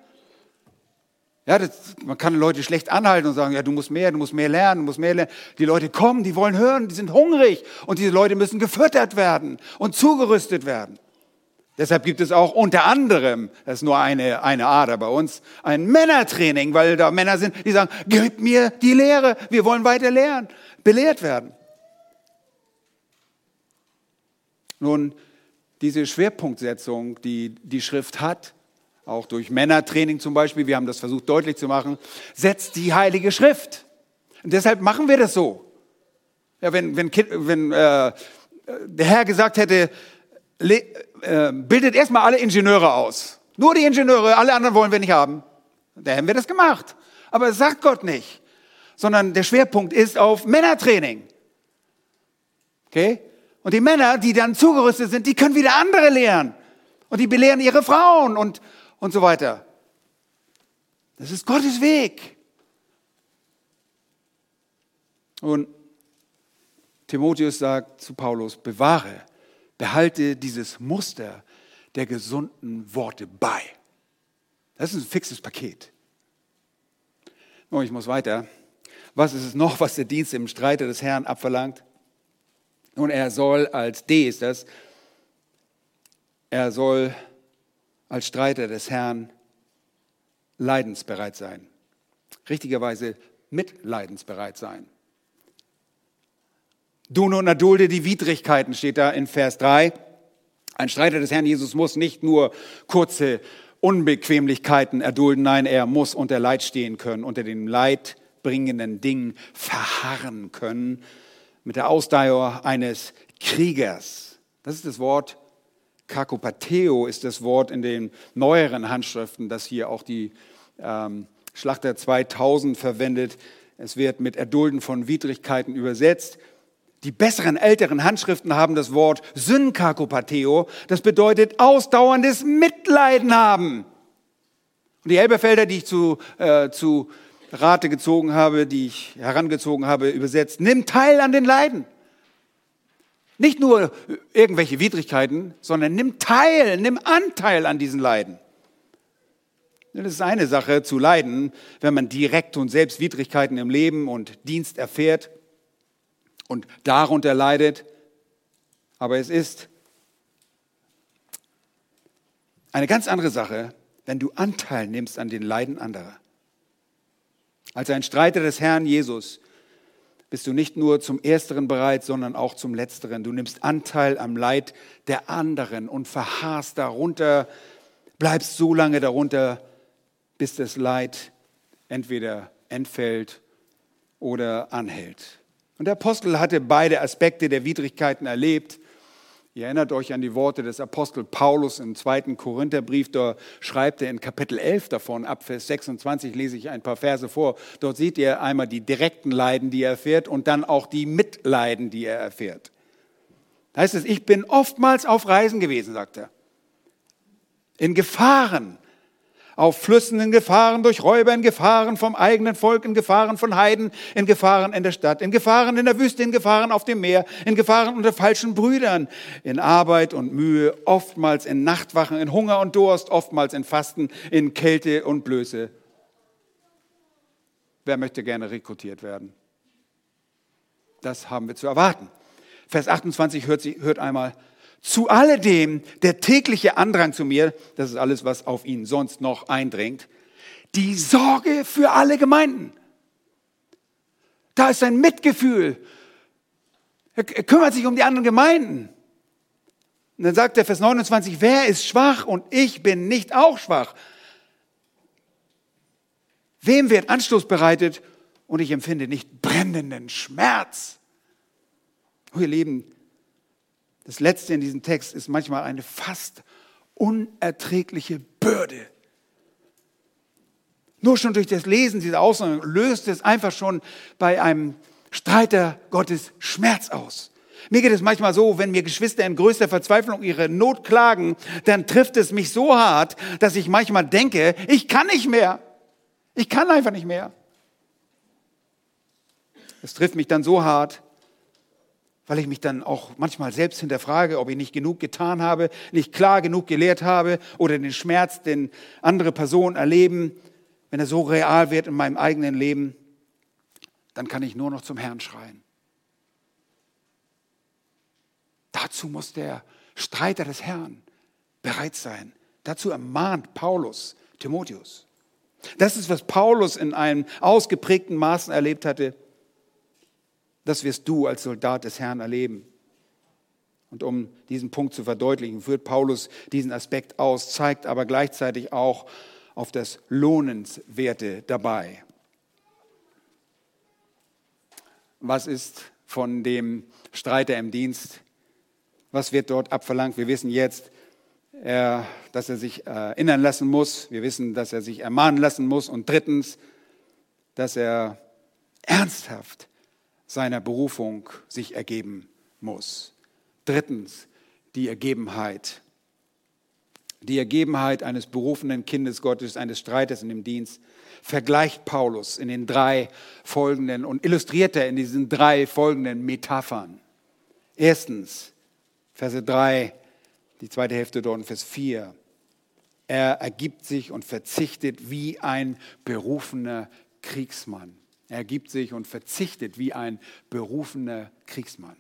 Ja, das, man kann Leute schlecht anhalten und sagen, ja, du musst mehr, du musst mehr lernen, du musst mehr lernen. Die Leute kommen, die wollen hören, die sind hungrig und diese Leute müssen gefüttert werden und zugerüstet werden. Deshalb gibt es auch unter anderem, das ist nur eine, eine Ader bei uns, ein Männertraining, weil da Männer sind, die sagen, gib mir die Lehre, wir wollen weiter lernen, belehrt werden. Nun, diese Schwerpunktsetzung, die die Schrift hat, auch durch Männertraining zum Beispiel, wir haben das versucht deutlich zu machen, setzt die Heilige Schrift. Und deshalb machen wir das so. Ja, wenn wenn, wenn äh, der Herr gesagt hätte, le, äh, bildet erstmal alle Ingenieure aus. Nur die Ingenieure, alle anderen wollen wir nicht haben. Da hätten wir das gemacht. Aber das sagt Gott nicht. Sondern der Schwerpunkt ist auf Männertraining. Okay? Und die Männer, die dann zugerüstet sind, die können wieder andere lehren. Und die belehren ihre Frauen und, und so weiter. Das ist Gottes Weg. Und Timotheus sagt zu Paulus, bewahre, behalte dieses Muster der gesunden Worte bei. Das ist ein fixes Paket. Oh, ich muss weiter. Was ist es noch, was der Dienst im Streite des Herrn abverlangt? Und er soll als D ist das, er soll als Streiter des Herrn leidensbereit sein. Richtigerweise mitleidensbereit sein. Du nun erdulde die Widrigkeiten, steht da in Vers 3. Ein Streiter des Herrn Jesus muss nicht nur kurze Unbequemlichkeiten erdulden, nein, er muss unter Leid stehen können, unter den leidbringenden Dingen verharren können, mit der Ausdauer eines Kriegers. Das ist das Wort Kakopateo ist das Wort in den neueren Handschriften, das hier auch die ähm, Schlachter 2000 verwendet. Es wird mit Erdulden von Widrigkeiten übersetzt. Die besseren älteren Handschriften haben das Wort Synkakopateo. Das bedeutet ausdauerndes Mitleiden haben. Und die Elberfelder, die ich zu, äh, zu Rate gezogen habe, die ich herangezogen habe, übersetzt, nimm teil an den Leiden. Nicht nur irgendwelche Widrigkeiten, sondern nimm teil, nimm Anteil an diesen Leiden. Das ist eine Sache zu leiden, wenn man direkt und selbst Widrigkeiten im Leben und Dienst erfährt und darunter leidet. Aber es ist eine ganz andere Sache, wenn du Anteil nimmst an den Leiden anderer. Als ein Streiter des Herrn Jesus bist du nicht nur zum Ersteren bereit, sondern auch zum Letzteren. Du nimmst Anteil am Leid der anderen und verharrst darunter, bleibst so lange darunter, bis das Leid entweder entfällt oder anhält. Und der Apostel hatte beide Aspekte der Widrigkeiten erlebt. Ihr erinnert euch an die Worte des Apostel Paulus im zweiten Korintherbrief. Da schreibt er in Kapitel 11 davon, ab Vers 26 lese ich ein paar Verse vor. Dort seht ihr einmal die direkten Leiden, die er erfährt und dann auch die Mitleiden, die er erfährt. Da heißt es, ich bin oftmals auf Reisen gewesen, sagt er. In Gefahren, auf Flüssen in Gefahren durch Räuber, in Gefahren vom eigenen Volk, in Gefahren von Heiden, in Gefahren in der Stadt, in Gefahren in der Wüste, in Gefahren auf dem Meer, in Gefahren unter falschen Brüdern, in Arbeit und Mühe, oftmals in Nachtwachen, in Hunger und Durst, oftmals in Fasten, in Kälte und Blöße. Wer möchte gerne rekrutiert werden? Das haben wir zu erwarten. Vers 28 hört, sie, hört einmal, zu alledem der tägliche Andrang zu mir, das ist alles, was auf ihn sonst noch eindringt, die Sorge für alle Gemeinden. Da ist ein Mitgefühl. Er kümmert sich um die anderen Gemeinden. Und dann sagt er Vers 29, wer ist schwach und ich bin nicht auch schwach? Wem wird Anstoß bereitet und ich empfinde nicht brennenden Schmerz? Oh, ihr Lieben, das Letzte in diesem Text ist manchmal eine fast unerträgliche Bürde. Nur schon durch das Lesen dieser Aussagen löst es einfach schon bei einem Streiter Gottes Schmerz aus. Mir geht es manchmal so, wenn mir Geschwister in größter Verzweiflung ihre Not klagen, dann trifft es mich so hart, dass ich manchmal denke, ich kann nicht mehr. Ich kann einfach nicht mehr. Es trifft mich dann so hart, weil ich mich dann auch manchmal selbst hinterfrage, ob ich nicht genug getan habe, nicht klar genug gelehrt habe oder den Schmerz, den andere Personen erleben, wenn er so real wird in meinem eigenen Leben, dann kann ich nur noch zum Herrn schreien. Dazu muss der Streiter des Herrn bereit sein. Dazu ermahnt Paulus Timotheus. Das ist, was Paulus in einem ausgeprägten Maßen erlebt hatte. Das wirst du als Soldat des Herrn erleben. Und um diesen Punkt zu verdeutlichen, führt Paulus diesen Aspekt aus, zeigt aber gleichzeitig auch auf das Lohnenswerte dabei. Was ist von dem Streiter im Dienst? Was wird dort abverlangt? Wir wissen jetzt, dass er sich erinnern lassen muss. Wir wissen, dass er sich ermahnen lassen muss. Und drittens, dass er ernsthaft seiner Berufung sich ergeben muss. Drittens, die Ergebenheit. Die Ergebenheit eines berufenen Kindes Gottes, eines Streiters in dem Dienst, vergleicht Paulus in den drei folgenden und illustriert er in diesen drei folgenden Metaphern. Erstens, Verse 3, die zweite Hälfte dort, Vers 4. Er ergibt sich und verzichtet wie ein berufener Kriegsmann. Er gibt sich und verzichtet wie ein berufener Kriegsmann.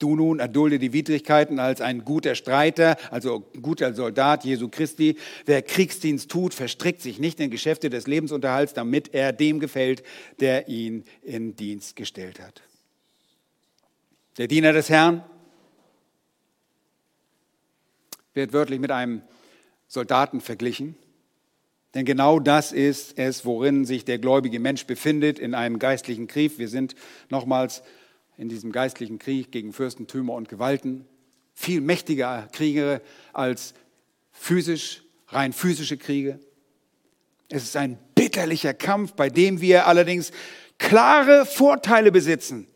Du nun erdulde die Widrigkeiten als ein guter Streiter, also guter Soldat Jesu Christi. Wer Kriegsdienst tut, verstrickt sich nicht in Geschäfte des Lebensunterhalts, damit er dem gefällt, der ihn in Dienst gestellt hat. Der Diener des Herrn wird wörtlich mit einem Soldaten verglichen. Denn genau das ist es, worin sich der gläubige Mensch befindet in einem geistlichen Krieg. Wir sind nochmals in diesem geistlichen Krieg gegen Fürstentümer und Gewalten. Viel mächtiger Kriege als physisch, rein physische Kriege. Es ist ein bitterlicher Kampf, bei dem wir allerdings klare Vorteile besitzen.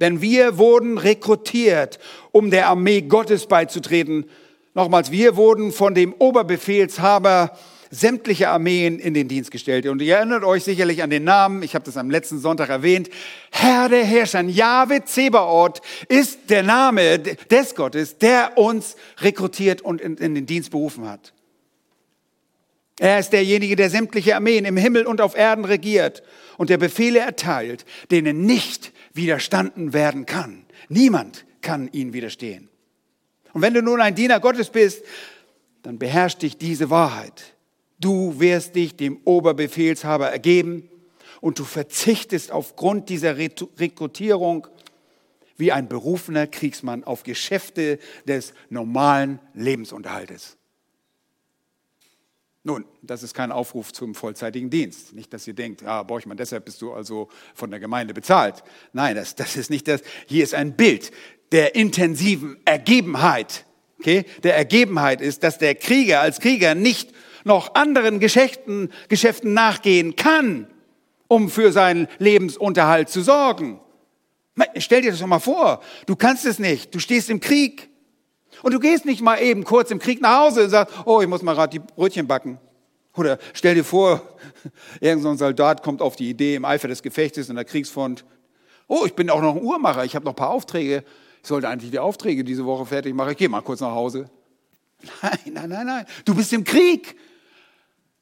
Denn wir wurden rekrutiert, um der Armee Gottes beizutreten. Nochmals, wir wurden von dem Oberbefehlshaber sämtliche Armeen in den Dienst gestellt. Und ihr erinnert euch sicherlich an den Namen, ich habe das am letzten Sonntag erwähnt, Herr der Herrscher, Jahwe Zebaoth ist der Name des Gottes, der uns rekrutiert und in, in den Dienst berufen hat. Er ist derjenige, der sämtliche Armeen im Himmel und auf Erden regiert und der Befehle erteilt, denen nicht widerstanden werden kann. Niemand kann ihnen widerstehen. Und wenn du nun ein Diener Gottes bist, dann beherrscht dich diese Wahrheit. Du wirst dich dem Oberbefehlshaber ergeben und du verzichtest aufgrund dieser Rekrutierung wie ein berufener Kriegsmann auf Geschäfte des normalen Lebensunterhaltes. Nun, das ist kein Aufruf zum vollzeitigen Dienst. Nicht, dass ihr denkt, ah, Borchmann, deshalb bist du also von der Gemeinde bezahlt. Nein, das, das ist nicht das. Hier ist ein Bild der intensiven Ergebenheit. Okay? Der Ergebenheit ist, dass der Krieger als Krieger nicht noch anderen Geschäften, Geschäften nachgehen kann, um für seinen Lebensunterhalt zu sorgen. Stell dir das doch mal vor, du kannst es nicht, du stehst im Krieg und du gehst nicht mal eben kurz im Krieg nach Hause und sagst, oh, ich muss mal gerade die Brötchen backen. Oder stell dir vor, [LAUGHS] irgendein Soldat kommt auf die Idee im Eifer des Gefechtes in der Kriegsfront, oh, ich bin auch noch ein Uhrmacher, ich habe noch ein paar Aufträge, ich sollte eigentlich die Aufträge diese Woche fertig machen, ich gehe mal kurz nach Hause. Nein, nein, nein, nein, du bist im Krieg.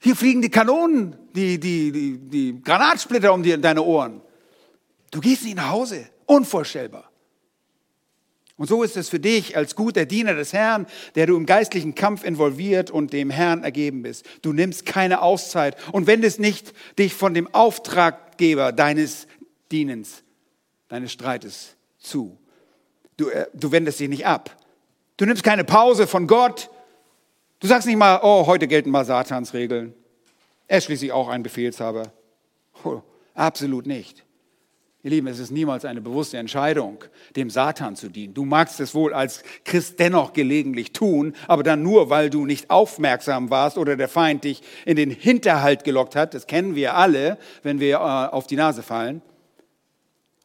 Hier fliegen die Kanonen, die, die, die, die Granatsplitter um die, deine Ohren. Du gehst nicht nach Hause. Unvorstellbar. Und so ist es für dich als guter Diener des Herrn, der du im geistlichen Kampf involviert und dem Herrn ergeben bist. Du nimmst keine Auszeit und wendest nicht dich von dem Auftraggeber deines Dienens, deines Streites zu. Du, äh, du wendest dich nicht ab. Du nimmst keine Pause von Gott, Du sagst nicht mal, oh, heute gelten mal Satans Regeln. Er ist schließlich auch ein Befehlshaber. Oh, absolut nicht. Ihr Lieben, es ist niemals eine bewusste Entscheidung, dem Satan zu dienen. Du magst es wohl als Christ dennoch gelegentlich tun, aber dann nur, weil du nicht aufmerksam warst oder der Feind dich in den Hinterhalt gelockt hat. Das kennen wir alle, wenn wir äh, auf die Nase fallen.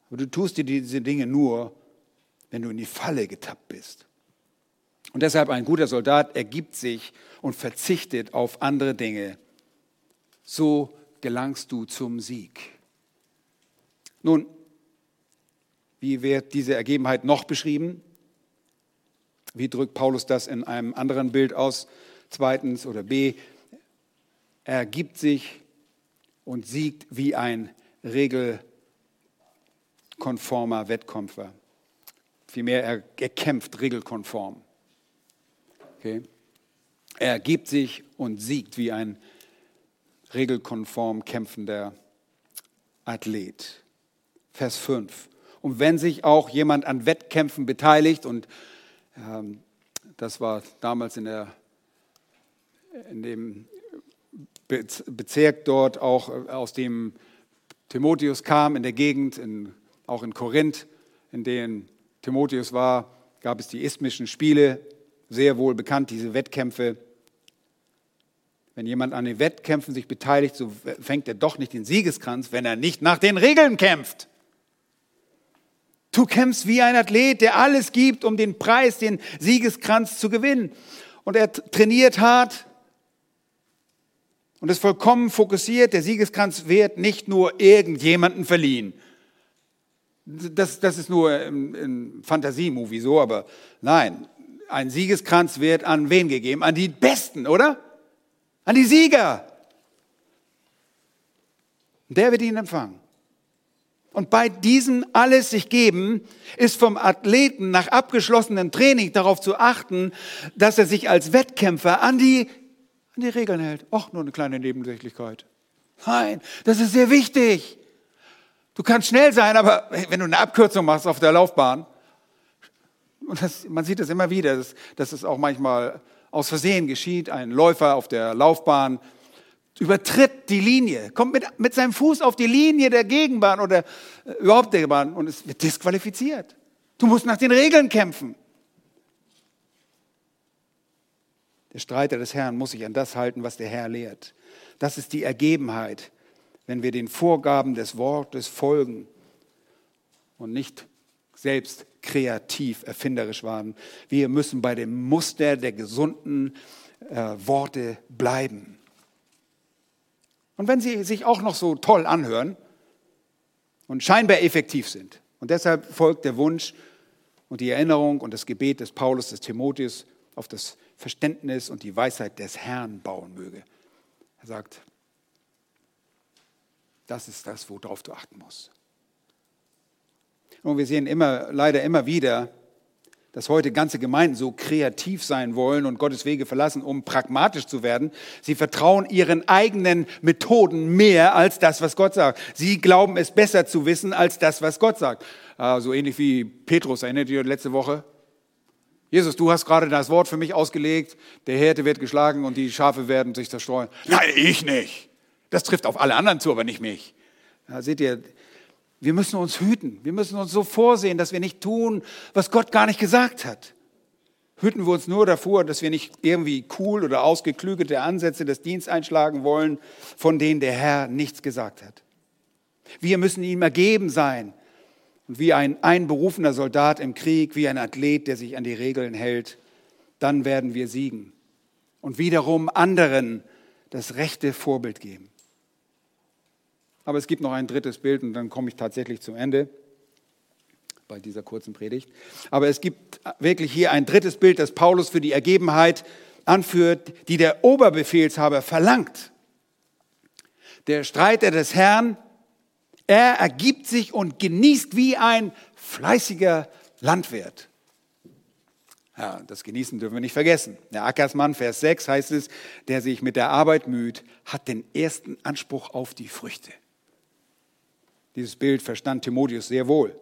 Aber du tust dir diese Dinge nur, wenn du in die Falle getappt bist. Und deshalb ein guter Soldat ergibt sich und verzichtet auf andere Dinge. So gelangst du zum Sieg. Nun, wie wird diese Ergebenheit noch beschrieben? Wie drückt Paulus das in einem anderen Bild aus? Zweitens oder B, er gibt sich und siegt wie ein regelkonformer Wettkämpfer. Vielmehr, er, er kämpft regelkonform. Okay? Er gibt sich und siegt wie ein regelkonform kämpfender Athlet. Vers 5. Und wenn sich auch jemand an Wettkämpfen beteiligt, und ähm, das war damals in, der, in dem Bezirk dort, auch äh, aus dem Timotheus kam, in der Gegend, in, auch in Korinth, in denen Timotheus war, gab es die isthmischen Spiele, sehr wohl bekannt, diese Wettkämpfe. Wenn jemand an den Wettkämpfen sich beteiligt, so fängt er doch nicht den Siegeskranz, wenn er nicht nach den Regeln kämpft. Du kämpfst wie ein Athlet, der alles gibt, um den Preis, den Siegeskranz zu gewinnen. Und er trainiert hart und ist vollkommen fokussiert. Der Siegeskranz wird nicht nur irgendjemanden verliehen. Das, das ist nur im Fantasiemovie so, aber nein, ein Siegeskranz wird an wen gegeben? An die Besten, oder? An die Sieger. Der wird ihn empfangen. Und bei diesem alles sich geben, ist vom Athleten nach abgeschlossenem Training darauf zu achten, dass er sich als Wettkämpfer an die, an die Regeln hält. Och, nur eine kleine Nebensächlichkeit. Nein, das ist sehr wichtig. Du kannst schnell sein, aber wenn du eine Abkürzung machst auf der Laufbahn, und das, man sieht das immer wieder, dass, dass es auch manchmal aus Versehen geschieht, ein Läufer auf der Laufbahn übertritt die Linie, kommt mit, mit seinem Fuß auf die Linie der Gegenbahn oder äh, überhaupt der Bahn und es wird disqualifiziert. Du musst nach den Regeln kämpfen. Der Streiter des Herrn muss sich an das halten, was der Herr lehrt. Das ist die Ergebenheit, wenn wir den Vorgaben des Wortes folgen und nicht selbst kreativ, erfinderisch waren. Wir müssen bei dem Muster der gesunden äh, Worte bleiben. Und wenn sie sich auch noch so toll anhören und scheinbar effektiv sind. Und deshalb folgt der Wunsch und die Erinnerung und das Gebet des Paulus, des Timotheus auf das Verständnis und die Weisheit des Herrn bauen möge. Er sagt, das ist das, worauf du achten musst. Und wir sehen immer, leider immer wieder, dass heute ganze Gemeinden so kreativ sein wollen und Gottes Wege verlassen, um pragmatisch zu werden. Sie vertrauen ihren eigenen Methoden mehr als das, was Gott sagt. Sie glauben es besser zu wissen als das, was Gott sagt. Ah, so ähnlich wie Petrus, erinnert ihr letzte Woche? Jesus, du hast gerade das Wort für mich ausgelegt, der Härte wird geschlagen und die Schafe werden sich zerstreuen. Nein, ich nicht. Das trifft auf alle anderen zu, aber nicht mich. Ja, seht ihr, wir müssen uns hüten. Wir müssen uns so vorsehen, dass wir nicht tun, was Gott gar nicht gesagt hat. Hüten wir uns nur davor, dass wir nicht irgendwie cool oder ausgeklügelte Ansätze des Dienstes einschlagen wollen, von denen der Herr nichts gesagt hat. Wir müssen ihm ergeben sein. Und wie ein einberufener Soldat im Krieg, wie ein Athlet, der sich an die Regeln hält, dann werden wir siegen. Und wiederum anderen das rechte Vorbild geben. Aber es gibt noch ein drittes Bild und dann komme ich tatsächlich zum Ende bei dieser kurzen Predigt. Aber es gibt wirklich hier ein drittes Bild, das Paulus für die Ergebenheit anführt, die der Oberbefehlshaber verlangt. Der Streiter des Herrn, er ergibt sich und genießt wie ein fleißiger Landwirt. Ja, das Genießen dürfen wir nicht vergessen. Der Ackersmann, Vers 6 heißt es, der sich mit der Arbeit müht, hat den ersten Anspruch auf die Früchte. Dieses Bild verstand Timotheus sehr wohl.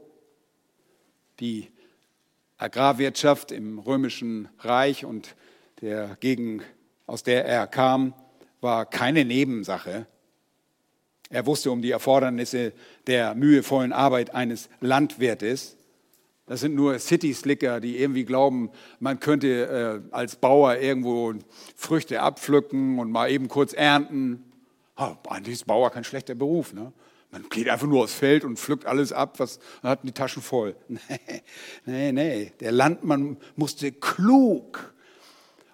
Die Agrarwirtschaft im römischen Reich und der Gegend, aus der er kam, war keine Nebensache. Er wusste um die Erfordernisse der mühevollen Arbeit eines Landwirtes. Das sind nur City-Slicker, die irgendwie glauben, man könnte äh, als Bauer irgendwo Früchte abpflücken und mal eben kurz ernten. Oh, eigentlich ist Bauer kein schlechter Beruf. Ne? Man geht einfach nur aufs Feld und pflückt alles ab, was man hat die Taschen voll. [LAUGHS] Nee, nee, nee. Der Landmann musste klug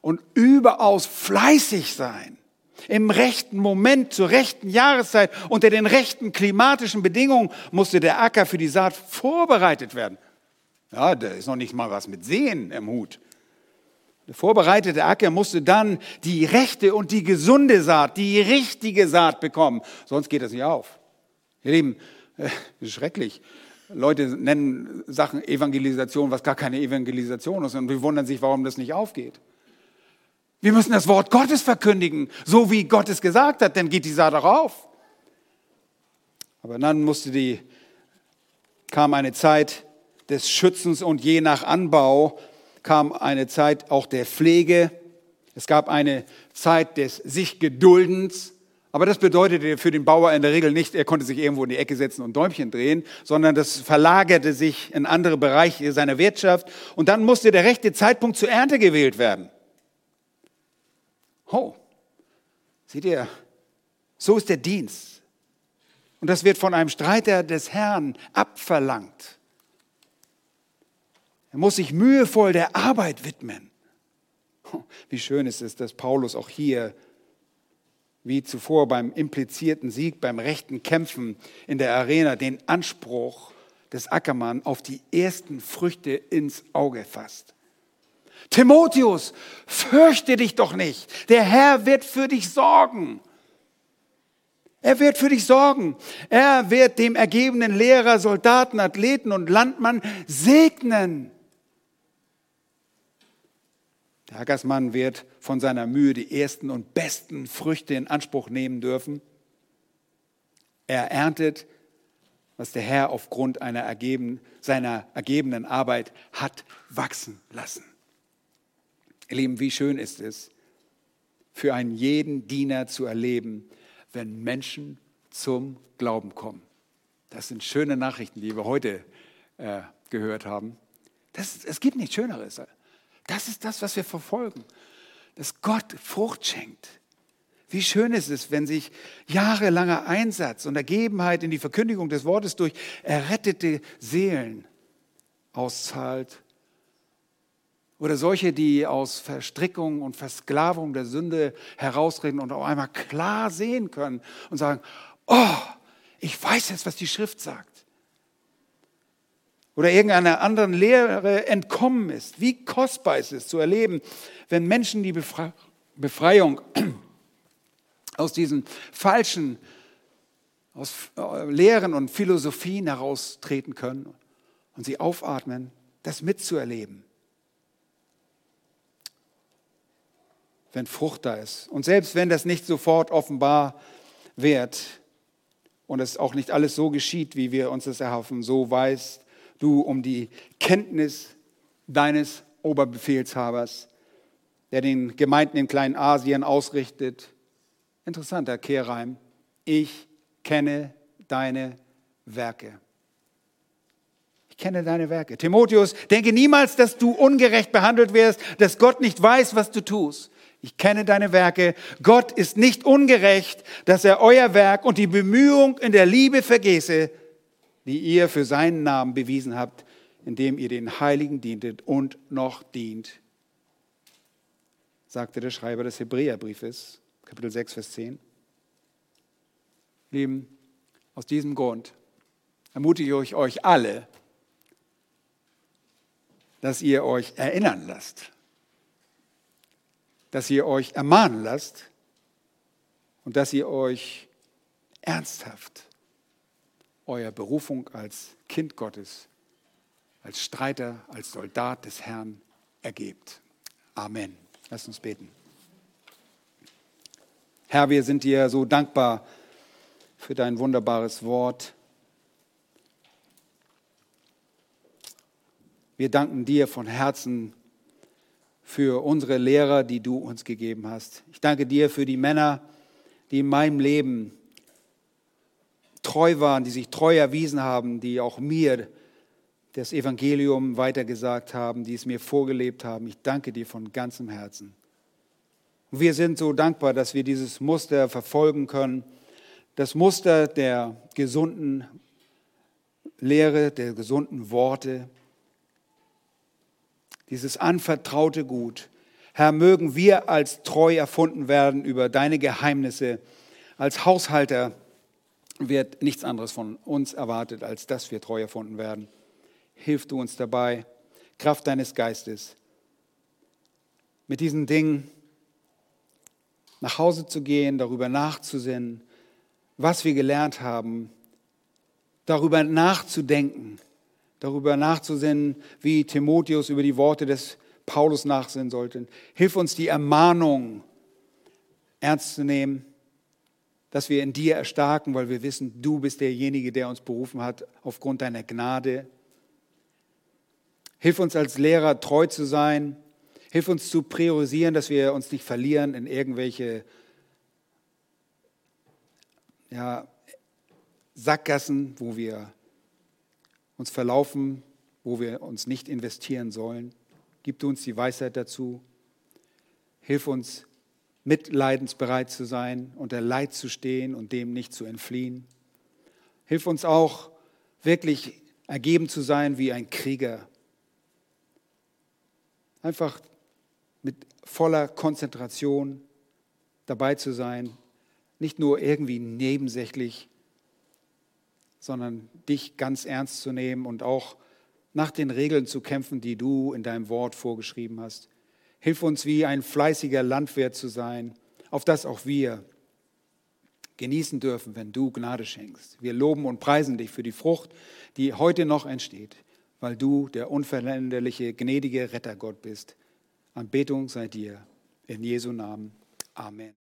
und überaus fleißig sein. Im rechten Moment, zur rechten Jahreszeit, unter den rechten klimatischen Bedingungen musste der Acker für die Saat vorbereitet werden. Ja, da ist noch nicht mal was mit Sehen im Hut. Der vorbereitete Acker musste dann die rechte und die gesunde Saat, die richtige Saat bekommen. Sonst geht das nicht auf. Ihr Lieben, äh, schrecklich. Leute nennen Sachen Evangelisation, was gar keine Evangelisation ist und wir wundern sich, warum das nicht aufgeht. Wir müssen das Wort Gottes verkündigen, so wie Gott es gesagt hat, dann geht die Saat auch auf. Aber dann musste die, kam eine Zeit des Schützens und je nach Anbau kam eine Zeit auch der Pflege. Es gab eine Zeit des sich Geduldens. Aber das bedeutete für den Bauer in der Regel nicht, er konnte sich irgendwo in die Ecke setzen und Däumchen drehen, sondern das verlagerte sich in andere Bereiche seiner Wirtschaft. Und dann musste der rechte Zeitpunkt zur Ernte gewählt werden. Oh, seht ihr, so ist der Dienst. Und das wird von einem Streiter des Herrn abverlangt. Er muss sich mühevoll der Arbeit widmen. Wie schön ist es, dass Paulus auch hier, wie zuvor beim implizierten Sieg, beim rechten Kämpfen in der Arena, den Anspruch des Ackermann auf die ersten Früchte ins Auge fasst. Timotheus, fürchte dich doch nicht. Der Herr wird für dich sorgen. Er wird für dich sorgen. Er wird dem ergebenen Lehrer, Soldaten, Athleten und Landmann segnen. Der Ackersmann wird von seiner Mühe die ersten und besten Früchte in Anspruch nehmen dürfen. Er erntet, was der Herr aufgrund einer ergeben, seiner ergebenen Arbeit hat wachsen lassen. Ihr Lieben, wie schön ist es, für einen jeden Diener zu erleben, wenn Menschen zum Glauben kommen. Das sind schöne Nachrichten, die wir heute äh, gehört haben. Das, es gibt nichts Schöneres. Das ist das, was wir verfolgen. Dass Gott Frucht schenkt. Wie schön ist es, wenn sich jahrelanger Einsatz und Ergebenheit in die Verkündigung des Wortes durch errettete Seelen auszahlt oder solche, die aus Verstrickung und Versklavung der Sünde herausreden und auf einmal klar sehen können und sagen, oh, ich weiß jetzt, was die Schrift sagt. Oder irgendeiner anderen Lehre entkommen ist. Wie kostbar ist es zu erleben, wenn Menschen die Befreiung [CLEARS THROAT] aus diesen falschen aus äh, Lehren und Philosophien heraustreten können und sie aufatmen, das mitzuerleben. wenn Frucht da ist. Und selbst wenn das nicht sofort offenbar wird und es auch nicht alles so geschieht, wie wir uns das erhoffen, so weißt du um die Kenntnis deines Oberbefehlshabers, der den Gemeinden in Kleinasien ausrichtet. Interessanter Kehrreim. Ich kenne deine Werke. Ich kenne deine Werke. Timotheus, denke niemals, dass du ungerecht behandelt wirst, dass Gott nicht weiß, was du tust. Ich kenne deine Werke. Gott ist nicht ungerecht, dass er euer Werk und die Bemühung in der Liebe vergesse, die ihr für seinen Namen bewiesen habt, indem ihr den Heiligen dientet und noch dient, sagte der Schreiber des Hebräerbriefes, Kapitel 6, Vers 10. Lieben, aus diesem Grund ermutige ich euch alle, dass ihr euch erinnern lasst dass ihr euch ermahnen lasst und dass ihr euch ernsthaft eurer Berufung als Kind Gottes, als Streiter, als Soldat des Herrn ergebt. Amen. Lasst uns beten. Herr, wir sind dir so dankbar für dein wunderbares Wort. Wir danken dir von Herzen für unsere Lehrer, die du uns gegeben hast. Ich danke dir für die Männer, die in meinem Leben treu waren, die sich treu erwiesen haben, die auch mir das Evangelium weitergesagt haben, die es mir vorgelebt haben. Ich danke dir von ganzem Herzen. Und wir sind so dankbar, dass wir dieses Muster verfolgen können, das Muster der gesunden Lehre, der gesunden Worte, dieses anvertraute Gut. Herr, mögen wir als treu erfunden werden über deine Geheimnisse. Als Haushalter wird nichts anderes von uns erwartet, als dass wir treu erfunden werden. Hilf du uns dabei, Kraft deines Geistes, mit diesen Dingen nach Hause zu gehen, darüber nachzusinnen, was wir gelernt haben, darüber nachzudenken, darüber nachzusinnen, wie Timotheus über die Worte des Paulus nachsinnen sollte. Hilf uns, die Ermahnung ernst zu nehmen, dass wir in dir erstarken, weil wir wissen, du bist derjenige, der uns berufen hat aufgrund deiner Gnade. Hilf uns als Lehrer treu zu sein. Hilf uns zu priorisieren, dass wir uns nicht verlieren in irgendwelche ja, Sackgassen, wo wir uns verlaufen, wo wir uns nicht investieren sollen. Gib du uns die Weisheit dazu. Hilf uns, mitleidensbereit zu sein, unter Leid zu stehen und dem nicht zu entfliehen. Hilf uns auch, wirklich ergeben zu sein wie ein Krieger. Einfach mit voller Konzentration dabei zu sein, nicht nur irgendwie nebensächlich, sondern dich ganz ernst zu nehmen und auch nach den Regeln zu kämpfen, die du in deinem Wort vorgeschrieben hast. Hilf uns, wie ein fleißiger Landwirt zu sein, auf das auch wir genießen dürfen, wenn du Gnade schenkst. Wir loben und preisen dich für die Frucht, die heute noch entsteht, weil du der unveränderliche, gnädige Rettergott bist. Anbetung sei dir. In Jesu Namen. Amen.